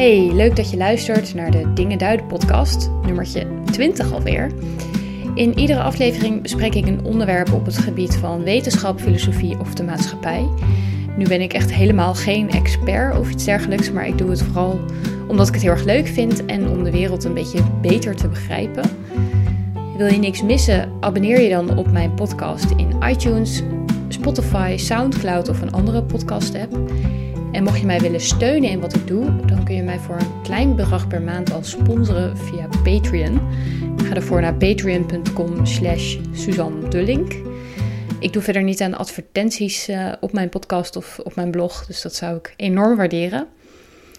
Hey, leuk dat je luistert naar de Dingen Duiden podcast, nummertje 20 alweer. In iedere aflevering bespreek ik een onderwerp op het gebied van wetenschap, filosofie of de maatschappij. Nu ben ik echt helemaal geen expert of iets dergelijks, maar ik doe het vooral omdat ik het heel erg leuk vind en om de wereld een beetje beter te begrijpen. Wil je niks missen? Abonneer je dan op mijn podcast in iTunes, Spotify, SoundCloud of een andere podcast-app. En mocht je mij willen steunen in wat ik doe, dan kun je mij voor een klein bedrag per maand al sponsoren via Patreon. Ga ervoor naar patreon.com slash. Ik doe verder niet aan advertenties uh, op mijn podcast of op mijn blog, dus dat zou ik enorm waarderen.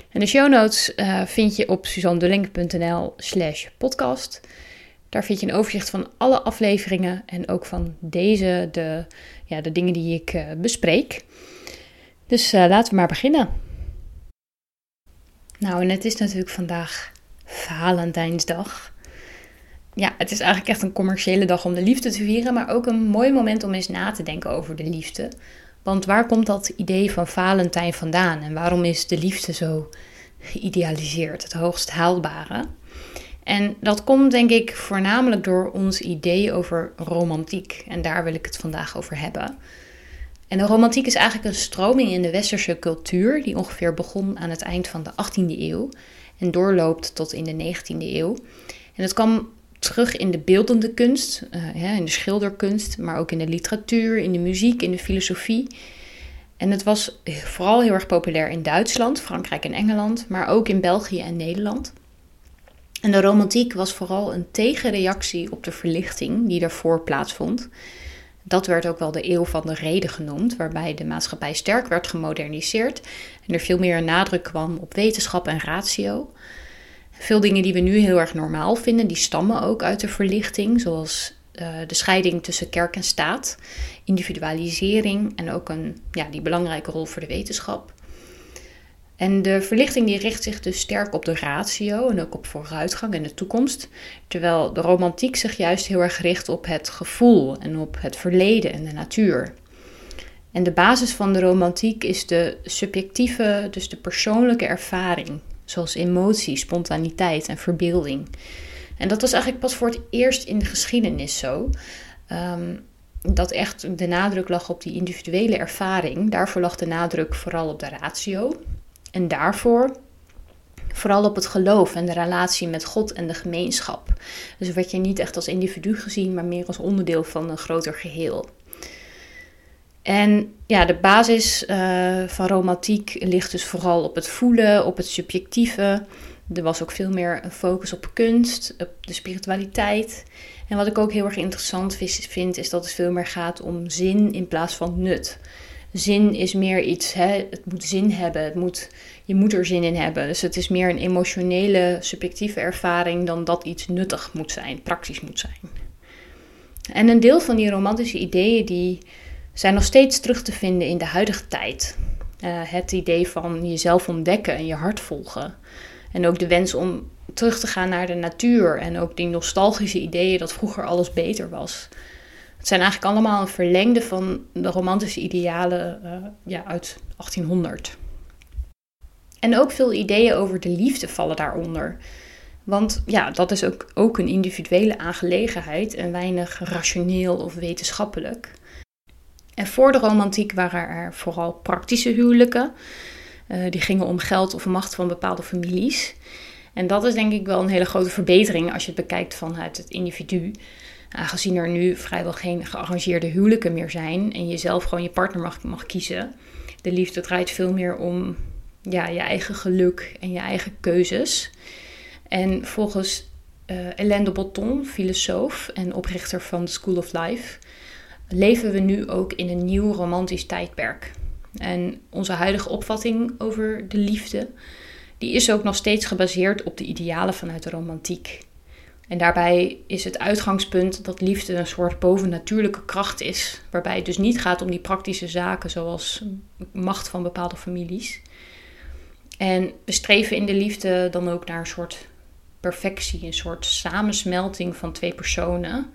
En de show notes uh, vind je op suzannedullink.nl slash podcast. Daar vind je een overzicht van alle afleveringen en ook van deze, de, ja, de dingen die ik uh, bespreek. Dus uh, laten we maar beginnen. Nou, en het is natuurlijk vandaag Valentijnsdag. Ja, het is eigenlijk echt een commerciële dag om de liefde te vieren, maar ook een mooi moment om eens na te denken over de liefde. Want waar komt dat idee van Valentijn vandaan en waarom is de liefde zo geïdealiseerd, het hoogst haalbare? En dat komt denk ik voornamelijk door ons idee over romantiek. En daar wil ik het vandaag over hebben. En de romantiek is eigenlijk een stroming in de westerse cultuur die ongeveer begon aan het eind van de 18e eeuw en doorloopt tot in de 19e eeuw. En het kwam terug in de beeldende kunst, uh, in de schilderkunst, maar ook in de literatuur, in de muziek, in de filosofie. En het was vooral heel erg populair in Duitsland, Frankrijk en Engeland, maar ook in België en Nederland. En de romantiek was vooral een tegenreactie op de verlichting die daarvoor plaatsvond. Dat werd ook wel de eeuw van de reden genoemd, waarbij de maatschappij sterk werd gemoderniseerd en er veel meer nadruk kwam op wetenschap en ratio. Veel dingen die we nu heel erg normaal vinden, die stammen ook uit de verlichting, zoals uh, de scheiding tussen kerk en staat, individualisering en ook een, ja, die belangrijke rol voor de wetenschap. En de verlichting die richt zich dus sterk op de ratio en ook op vooruitgang en de toekomst, terwijl de romantiek zich juist heel erg richt op het gevoel en op het verleden en de natuur. En de basis van de romantiek is de subjectieve, dus de persoonlijke ervaring, zoals emotie, spontaniteit en verbeelding. En dat was eigenlijk pas voor het eerst in de geschiedenis zo. Um, dat echt de nadruk lag op die individuele ervaring. Daarvoor lag de nadruk vooral op de ratio. En daarvoor vooral op het geloof en de relatie met God en de gemeenschap. Dus werd je niet echt als individu gezien, maar meer als onderdeel van een groter geheel. En ja, de basis uh, van romantiek ligt dus vooral op het voelen, op het subjectieve. Er was ook veel meer een focus op kunst, op de spiritualiteit. En wat ik ook heel erg interessant vind, is dat het veel meer gaat om zin in plaats van nut zin is meer iets, hè, het moet zin hebben, het moet, je moet er zin in hebben. Dus het is meer een emotionele, subjectieve ervaring dan dat iets nuttig moet zijn, praktisch moet zijn. En een deel van die romantische ideeën die zijn nog steeds terug te vinden in de huidige tijd. Uh, het idee van jezelf ontdekken en je hart volgen. En ook de wens om terug te gaan naar de natuur. En ook die nostalgische ideeën dat vroeger alles beter was. Het zijn eigenlijk allemaal een verlengde van de romantische idealen uh, ja, uit 1800. En ook veel ideeën over de liefde vallen daaronder. Want ja, dat is ook, ook een individuele aangelegenheid en weinig rationeel of wetenschappelijk. En voor de romantiek waren er vooral praktische huwelijken. Uh, die gingen om geld of macht van bepaalde families. En dat is denk ik wel een hele grote verbetering als je het bekijkt vanuit het individu. Aangezien er nu vrijwel geen gearrangeerde huwelijken meer zijn en je zelf gewoon je partner mag, mag kiezen. De liefde draait veel meer om ja, je eigen geluk en je eigen keuzes. En volgens uh, Hélène de Botton, filosoof en oprichter van School of Life, leven we nu ook in een nieuw romantisch tijdperk. En onze huidige opvatting over de liefde, die is ook nog steeds gebaseerd op de idealen vanuit de romantiek. En daarbij is het uitgangspunt dat liefde een soort bovennatuurlijke kracht is. Waarbij het dus niet gaat om die praktische zaken zoals macht van bepaalde families. En we streven in de liefde dan ook naar een soort perfectie, een soort samensmelting van twee personen.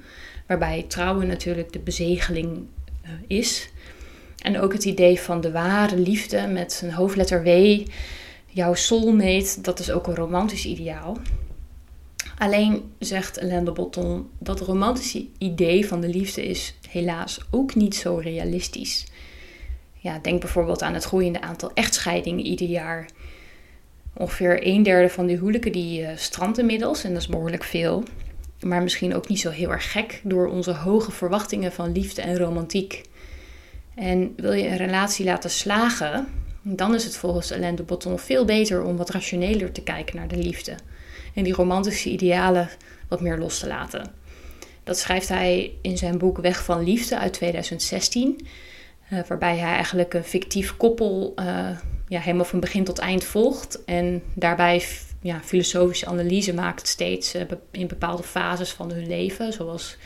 Waarbij trouwen natuurlijk de bezegeling uh, is. En ook het idee van de ware liefde met een hoofdletter W jouw soulmate, dat is ook een romantisch ideaal. Alleen zegt Alain de Botton dat romantische idee van de liefde is helaas ook niet zo realistisch. Ja, denk bijvoorbeeld aan het groeiende aantal echtscheidingen ieder jaar. Ongeveer een derde van die huwelijken die uh, strandt inmiddels en dat is behoorlijk veel. Maar misschien ook niet zo heel erg gek door onze hoge verwachtingen van liefde en romantiek. En wil je een relatie laten slagen, dan is het volgens Alain de Botton veel beter om wat rationeler te kijken naar de liefde. En die romantische idealen wat meer los te laten. Dat schrijft hij in zijn boek Weg van Liefde uit 2016. Uh, eh, waarbij hij eigenlijk een fictief koppel uh, ja, helemaal van begin tot eind volgt. En daarbij ja, filosofische analyse maakt steeds uh, in bepaalde fases van hun leven. Zoals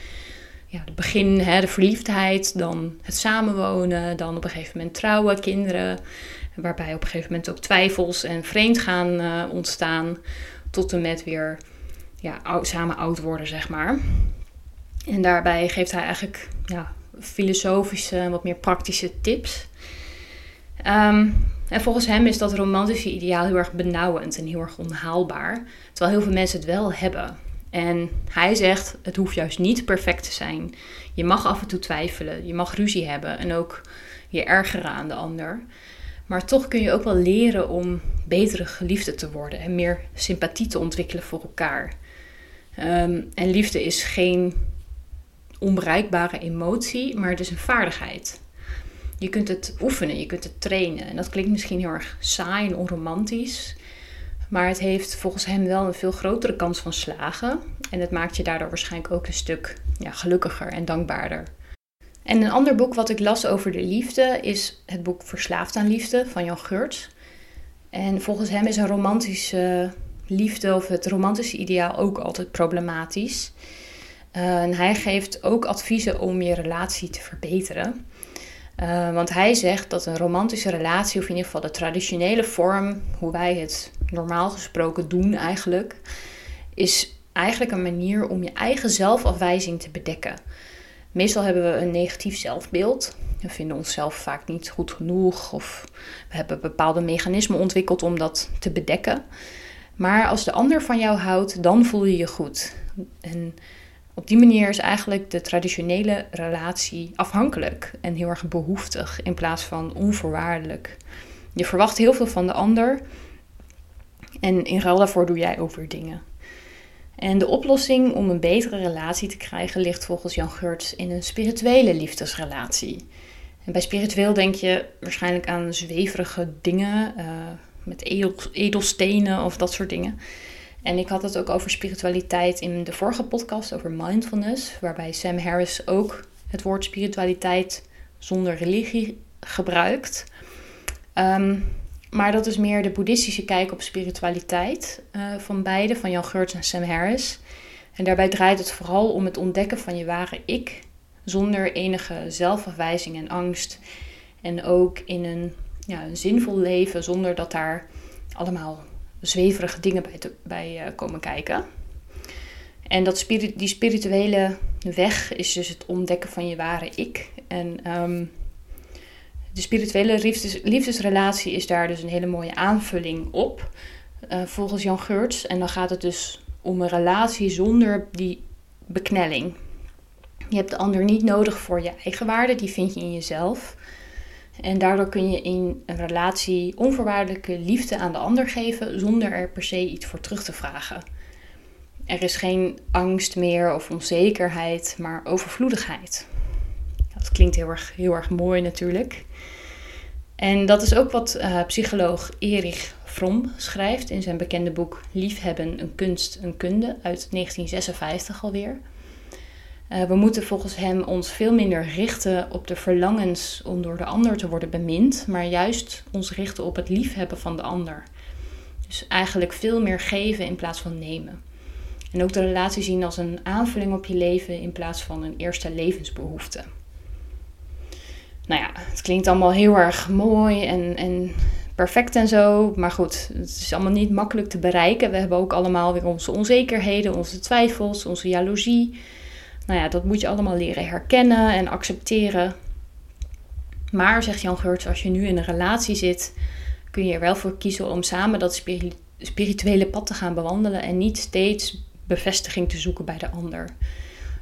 ja, het begin, hè, de verliefdheid, dan het samenwonen, dan op een gegeven moment trouwen, kinderen. Waarbij op een gegeven moment ook twijfels en vreemdgaan uh, ontstaan. Tot en met weer ja, samen oud worden, zeg maar. En daarbij geeft hij eigenlijk filosofische wat meer praktische tips. Um, en volgens hem is dat romantische ideaal heel erg benauwend en heel erg onhaalbaar. Terwijl heel veel mensen het wel hebben. En hij zegt: het hoeft juist niet perfect te zijn. Je mag af en toe twijfelen, je mag ruzie hebben en ook je ergeren aan de ander. Maar toch kun je ook wel leren om betere geliefde te worden en meer sympathie te ontwikkelen voor elkaar. Um, en liefde is geen onbereikbare emotie, maar het is een vaardigheid. Je kunt het oefenen, je kunt het trainen. En dat klinkt misschien heel erg saai en onromantisch. Maar het heeft volgens hem wel een veel grotere kans van slagen. En het maakt je daardoor waarschijnlijk ook een stuk ja, gelukkiger en dankbaarder. En een ander boek wat ik las over de liefde is het boek Verslaafd aan Liefde van Jan Geurts. En volgens hem is een romantische liefde of het romantische ideaal ook altijd problematisch. Uh, en hij geeft ook adviezen om je relatie te verbeteren. Uh, want hij zegt dat een romantische relatie, of in ieder geval de traditionele vorm, hoe wij het normaal gesproken doen eigenlijk, is eigenlijk een manier om je eigen zelfafwijzing te bedekken. Meestal hebben we een negatief zelfbeeld. We vinden onszelf vaak niet goed genoeg of we hebben bepaalde mechanismen ontwikkeld om dat te bedekken. Maar als de ander van jou houdt, dan voel je je goed. En op die manier is eigenlijk de traditionele relatie afhankelijk en heel erg behoeftig in plaats van onvoorwaardelijk. Je verwacht heel veel van de ander en in ruil daarvoor doe jij ook weer dingen. En de oplossing om een betere relatie te krijgen ligt volgens Jan Geurts in een spirituele liefdesrelatie. En bij spiritueel denk je waarschijnlijk aan zweverige dingen, uh, met edel, edelstenen of dat soort dingen. En ik had het ook over spiritualiteit in de vorige podcast over mindfulness, waarbij Sam Harris ook het woord spiritualiteit zonder religie gebruikt. Ehm, maar dat is meer de boeddhistische kijk op spiritualiteit uh, van beide, van Jan Geurts en Sam Harris. En daarbij draait het vooral om het ontdekken van je ware ik, zonder enige zelfafwijzing en angst. En ook in een, ja, een zinvol leven, zonder dat daar allemaal zweverige dingen bij, te, bij uh, komen kijken. En dat die spirituele weg is dus het ontdekken van je ware ik. En um, de spirituele liefdes, liefdesrelatie is daar dus een hele mooie aanvulling op, uh, volgens Jan Geurts. En dan gaat het dus om een relatie zonder die beknelling. Je hebt de ander niet nodig voor je eigen waarde, die vind je in jezelf. En daardoor kun je in een relatie onvoorwaardelijke liefde aan de ander geven zonder er per se iets voor terug te vragen. Er is geen angst meer of onzekerheid, maar overvloedigheid. Dat klinkt heel erg, heel erg mooi natuurlijk. En dat is ook wat uh, psycholoog Erich Fromm schrijft in zijn bekende boek Liefhebben, een kunst, een kunde uit 1956 alweer. Uh, we moeten volgens hem ons veel minder richten op de verlangens om door de ander te worden bemind, maar juist ons richten op het liefhebben van de ander. Dus eigenlijk veel meer geven in plaats van nemen. En ook de relatie zien als een aanvulling op je leven in plaats van een eerste levensbehoefte. Nou ja, het klinkt allemaal heel erg mooi en, en perfect en zo. Maar goed, het is allemaal niet makkelijk te bereiken. We hebben ook allemaal weer onze onzekerheden, onze twijfels, onze jaloezie. Nou ja, dat moet je allemaal leren herkennen en accepteren. Maar, zegt Jan Geurts, als je nu in een relatie zit, kun je er wel voor kiezen om samen dat spirituele pad te gaan bewandelen en niet steeds bevestiging te zoeken bij de ander.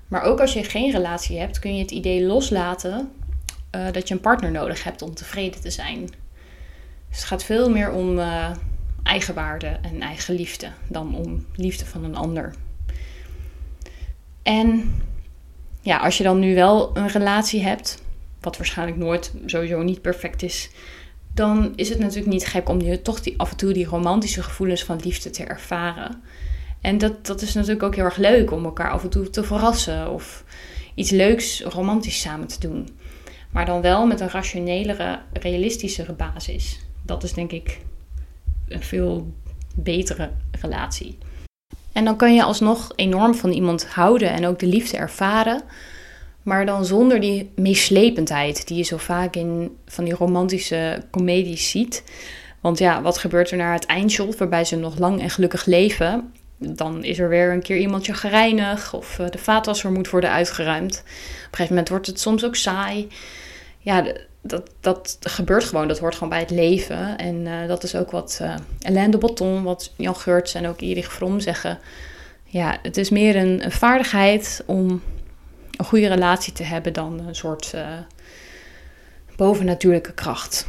Maar ook als je geen relatie hebt, kun je het idee loslaten uh, dat je een partner nodig hebt om tevreden te zijn. Dus het gaat veel meer om uh, eigenwaarde en eigen liefde dan om liefde van een ander. En ja, als je dan nu wel een relatie hebt, wat waarschijnlijk nooit sowieso niet perfect is, dan is het natuurlijk niet gek om je toch die, af en toe die romantische gevoelens van liefde te ervaren. En dat, dat is natuurlijk ook heel erg leuk om elkaar af en toe te verrassen of iets leuks, romantisch samen te doen. Maar dan wel met een rationelere, realistischere basis. Dat is denk ik een veel betere relatie. En dan kan je alsnog enorm van iemand houden en ook de liefde ervaren. Maar dan zonder die meeslependheid die je zo vaak in van die romantische comedies ziet. Want ja, wat gebeurt er na het eindshot waarbij ze nog lang en gelukkig leven? Dan is er weer een keer iemand gereinigd of eh, de vaatwasser moet worden uitgeruimd. Op een gegeven moment wordt het soms ook saai. Ja, dat, dat gebeurt gewoon. Dat hoort gewoon bij het leven. En uh, dat is ook wat uh, Alain de Botton, wat Jan Geurts en ook Erich Fromm zeggen. Ja, het is meer een, vaardigheid om een goede relatie te hebben dan een soort uh, bovennatuurlijke kracht.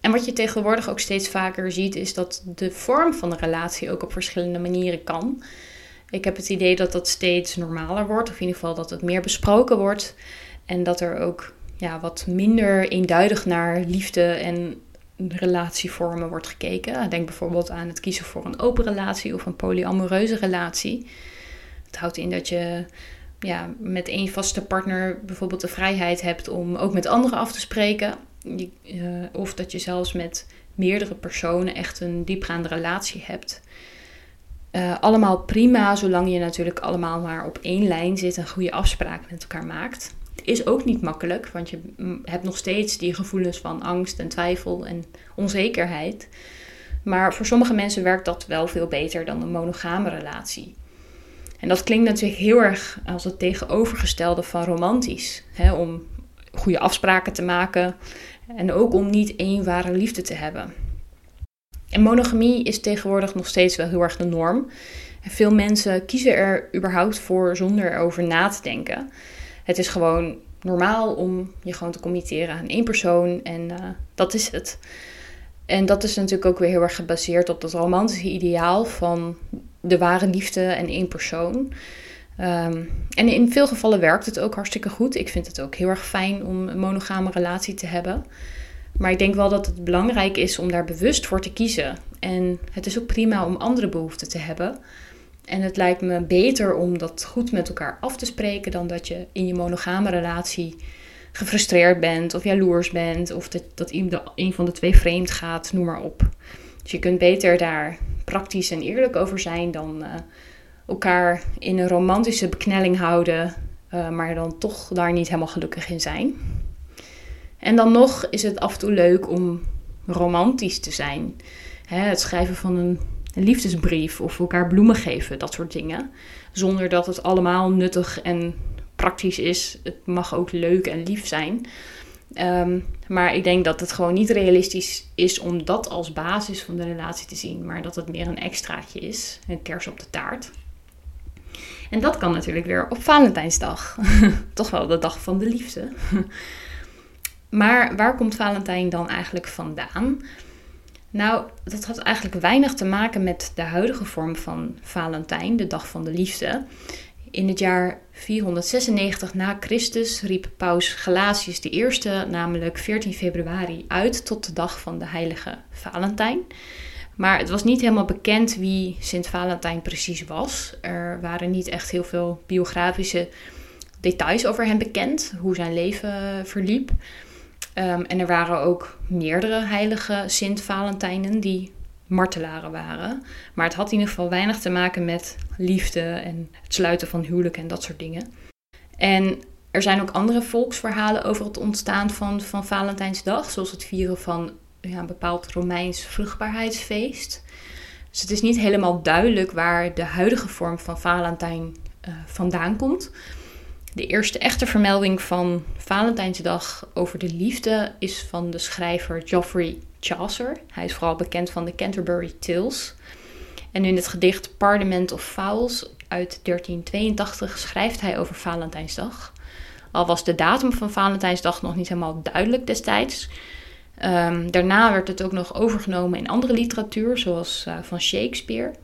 En wat je tegenwoordig ook steeds vaker ziet, is dat de vorm van een relatie ook op verschillende manieren kan. Ik heb het idee dat dat steeds normaler wordt, of in ieder geval dat het meer besproken wordt. En dat er ook ja, wat minder eenduidig naar liefde en relatievormen wordt gekeken. Denk bijvoorbeeld aan het kiezen voor een open relatie of een polyamoreuze relatie. Het houdt in dat je ja, met één vaste partner bijvoorbeeld de vrijheid hebt om ook met anderen af te spreken. Eh, of dat je zelfs met meerdere personen echt een diepgaande relatie hebt. Uh, allemaal prima, zolang je natuurlijk allemaal maar op één lijn zit en goede afspraken met elkaar maakt is ook niet makkelijk, want je hebt nog steeds die gevoelens van angst en twijfel en onzekerheid. Maar voor sommige mensen werkt dat wel veel beter dan een monogame relatie. En dat klinkt natuurlijk heel erg als het tegenovergestelde van romantisch. Hè, om goede afspraken te maken en ook om niet één ware liefde te hebben. En monogamie is tegenwoordig nog steeds wel heel erg de norm. En veel mensen kiezen er überhaupt voor zonder erover na te denken. Het is gewoon normaal om je gewoon te committeren aan één persoon en uh, dat is het. En dat is natuurlijk ook weer heel erg gebaseerd op dat romantische ideaal van de ware liefde en één persoon. Um, en in veel gevallen werkt het ook hartstikke goed. Ik vind het ook heel erg fijn om een monogame relatie te hebben. Maar ik denk wel dat het belangrijk is om daar bewust voor te kiezen. En het is ook prima om andere behoeften te hebben. En het lijkt me beter om dat goed met elkaar af te spreken dan dat je in je monogame relatie gefrustreerd bent of jaloers bent of dat, dat een van de twee vreemd gaat, noem maar op. Dus je kunt beter daar praktisch en eerlijk over zijn dan uh, elkaar in een romantische beknelling houden, uh, maar dan toch daar niet helemaal gelukkig in zijn. En dan nog is het af en toe leuk om romantisch te zijn. Hè, het schrijven van een liefdesbrief of elkaar bloemen geven, dat soort dingen. Zonder dat het allemaal nuttig en praktisch is. Het mag ook leuk en lief zijn. Ehm, maar ik denk dat het gewoon niet realistisch is om dat als basis van de relatie te zien, maar dat het meer een extraatje is, een kers op de taart. En dat kan natuurlijk weer op Valentijnsdag. Toch wel de dag van de liefde. maar waar komt Valentijn dan eigenlijk vandaan? Nou, dat had eigenlijk weinig te maken met de huidige vorm van Valentijn, de dag van de liefde. In het jaar 496 na Christus riep paus Gelasius I, namelijk 14 februari, uit tot de dag van de heilige Valentijn. Maar het was niet helemaal bekend wie Sint Valentijn precies was. Er waren niet echt heel veel biografische details over hem bekend, hoe zijn leven verliep. Ehm, en er waren ook meerdere heilige Sint-Valentijnen die martelaren waren. Maar het had in ieder geval weinig te maken met liefde en het sluiten van huwelijk en dat soort dingen. En er zijn ook andere volksverhalen over het ontstaan van, van Valentijnsdag, zoals het vieren van ja, een bepaald Romeins vruchtbaarheidsfeest. Dus het is niet helemaal duidelijk waar de huidige vorm van Valentijn uh, vandaan komt. De eerste echte vermelding van Valentijnsdag over de liefde is van de schrijver Geoffrey Chaucer. Hij is vooral bekend van de Canterbury Tales. En in het gedicht Parliament of Fowls uit 1382 schrijft hij over Valentijnsdag. Al was de datum van Valentijnsdag nog niet helemaal duidelijk destijds. Um, daarna werd het ook nog overgenomen in andere literatuur, zoals uh, van Shakespeare.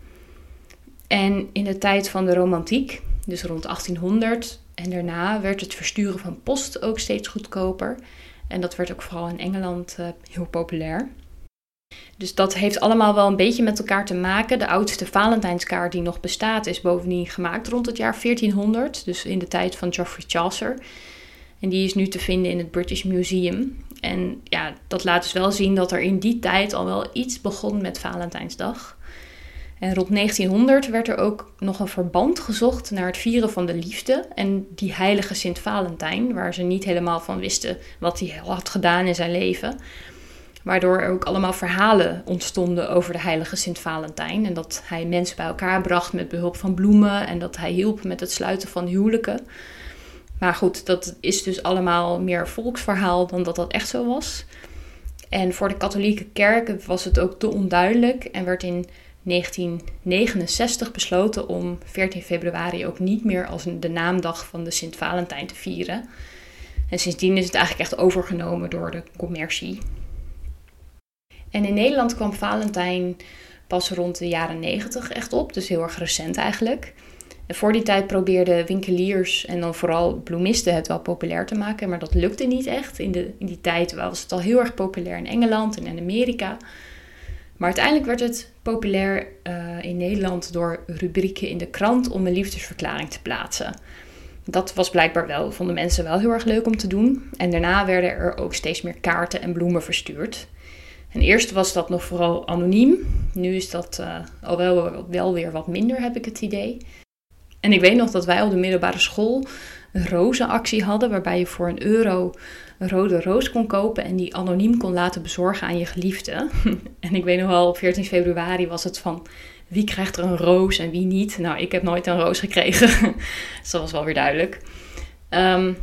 En in de tijd van de romantiek, dus rond 1800 en daarna, werd het versturen van post ook steeds goedkoper. En dat werd ook vooral in Engeland uh, heel populair. Dus dat heeft allemaal wel een beetje met elkaar te maken. De oudste Valentijnskaart die nog bestaat is bovendien gemaakt rond het jaar 1400, dus in de tijd van Geoffrey Chaucer. En die is nu te vinden in het British Museum. En ja, dat laat dus wel zien dat er in die tijd al wel iets begon met Valentijnsdag. En rond 1900 werd er ook nog een verband gezocht naar het vieren van de liefde en die heilige Sint Valentijn, waar ze niet helemaal van wisten wat hij had gedaan in zijn leven. Waardoor er ook allemaal verhalen ontstonden over de heilige Sint Valentijn. En dat hij mensen bij elkaar bracht met behulp van bloemen en dat hij hielp met het sluiten van huwelijken. Maar goed, dat is dus allemaal meer volksverhaal dan dat dat echt zo was. En voor de katholieke kerk was het ook te onduidelijk en werd in 1969 besloten om 14 februari ook niet meer als de naamdag van de Sint Valentijn te vieren. En sindsdien is het eigenlijk echt overgenomen door de commercie. En in Nederland kwam Valentijn pas rond de jaren 90 echt op, dus heel erg recent eigenlijk. En voor die tijd probeerden winkeliers en dan vooral bloemisten het wel populair te maken, maar dat lukte niet echt. In, de, in die tijd was het al heel erg populair in Engeland en in Amerika. Maar uiteindelijk werd het populair uh, in Nederland door rubrieken in de krant om een liefdesverklaring te plaatsen. Dat was blijkbaar wel, vonden mensen wel heel erg leuk om te doen. En daarna werden er ook steeds meer kaarten en bloemen verstuurd. En eerst was dat nog vooral anoniem. Nu is dat uh, al wel, wel weer wat minder, heb ik het idee. En ik weet nog dat wij op de middelbare school een rozenactie hadden, waarbij je voor een euro een rode roos kon kopen en die anoniem kon laten bezorgen aan je geliefde. en ik weet nog wel, op 14 februari was het van wie krijgt er een roos en wie niet. Nou, ik heb nooit een roos gekregen, dus dat was wel weer duidelijk. Um,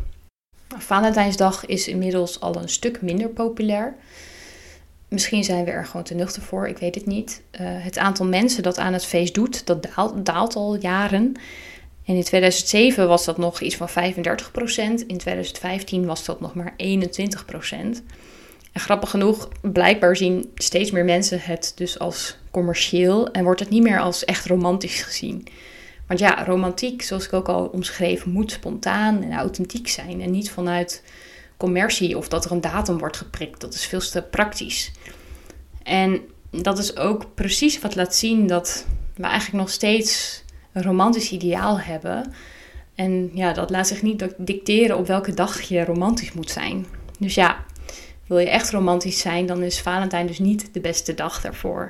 Valentijnsdag is inmiddels al een stuk minder populair. Misschien zijn we er gewoon te nuchter voor, ik weet het niet. Uh, het aantal mensen dat aan het feest doet, dat daalt al jaren. En in 2007 was dat nog iets van 35%. In 2015 was dat nog maar 21%. En grappig genoeg, blijkbaar zien steeds meer mensen het dus als commercieel en wordt het niet meer als echt romantisch gezien. Want ja, romantiek, zoals ik ook al omschreven, moet spontaan en authentiek zijn en niet vanuit commercie of dat er een datum wordt geprikt. Dat is veel te praktisch. En dat is ook precies wat laat zien dat we eigenlijk nog steeds een romantisch ideaal hebben. En ja, dat laat zich niet dicteren op welke dag je romantisch moet zijn. Dus ja, wil je echt romantisch zijn, dan is Valentijn dus niet de beste dag daarvoor.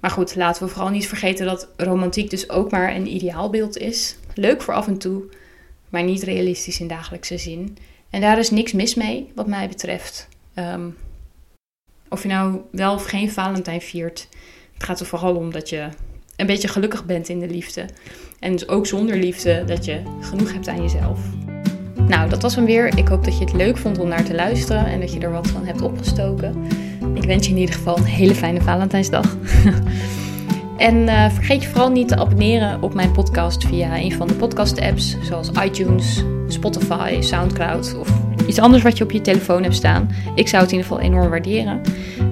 Maar goed, laten we vooral niet vergeten dat romantiek dus ook maar een ideaalbeeld is. Leuk voor af en toe, maar niet realistisch in dagelijkse zin. En daar is niks mis mee, wat mij betreft. Ehm, of je nou wel of geen Valentijn viert, het gaat er vooral om dat je een beetje gelukkig bent in de liefde. En dus ook zonder liefde dat je genoeg hebt aan jezelf. Nou, dat was hem weer. Ik hoop dat je het leuk vond om naar te luisteren en dat je er wat van hebt opgestoken. Ik wens je in ieder geval een hele fijne Valentijnsdag. en uh, vergeet je vooral niet te abonneren op mijn podcast via een van de podcast-apps, zoals iTunes, Spotify, Soundcloud of iets anders wat je op je telefoon hebt staan. Ik zou het in ieder geval enorm waarderen.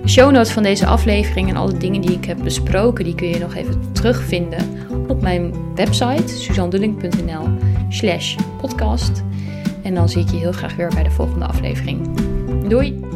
De show notes van deze aflevering en alle dingen die ik heb besproken, die kun je nog even terugvinden op mijn website suzandulling.nl slash podcast. En dan zie ik je heel graag weer bij de volgende aflevering. Doei!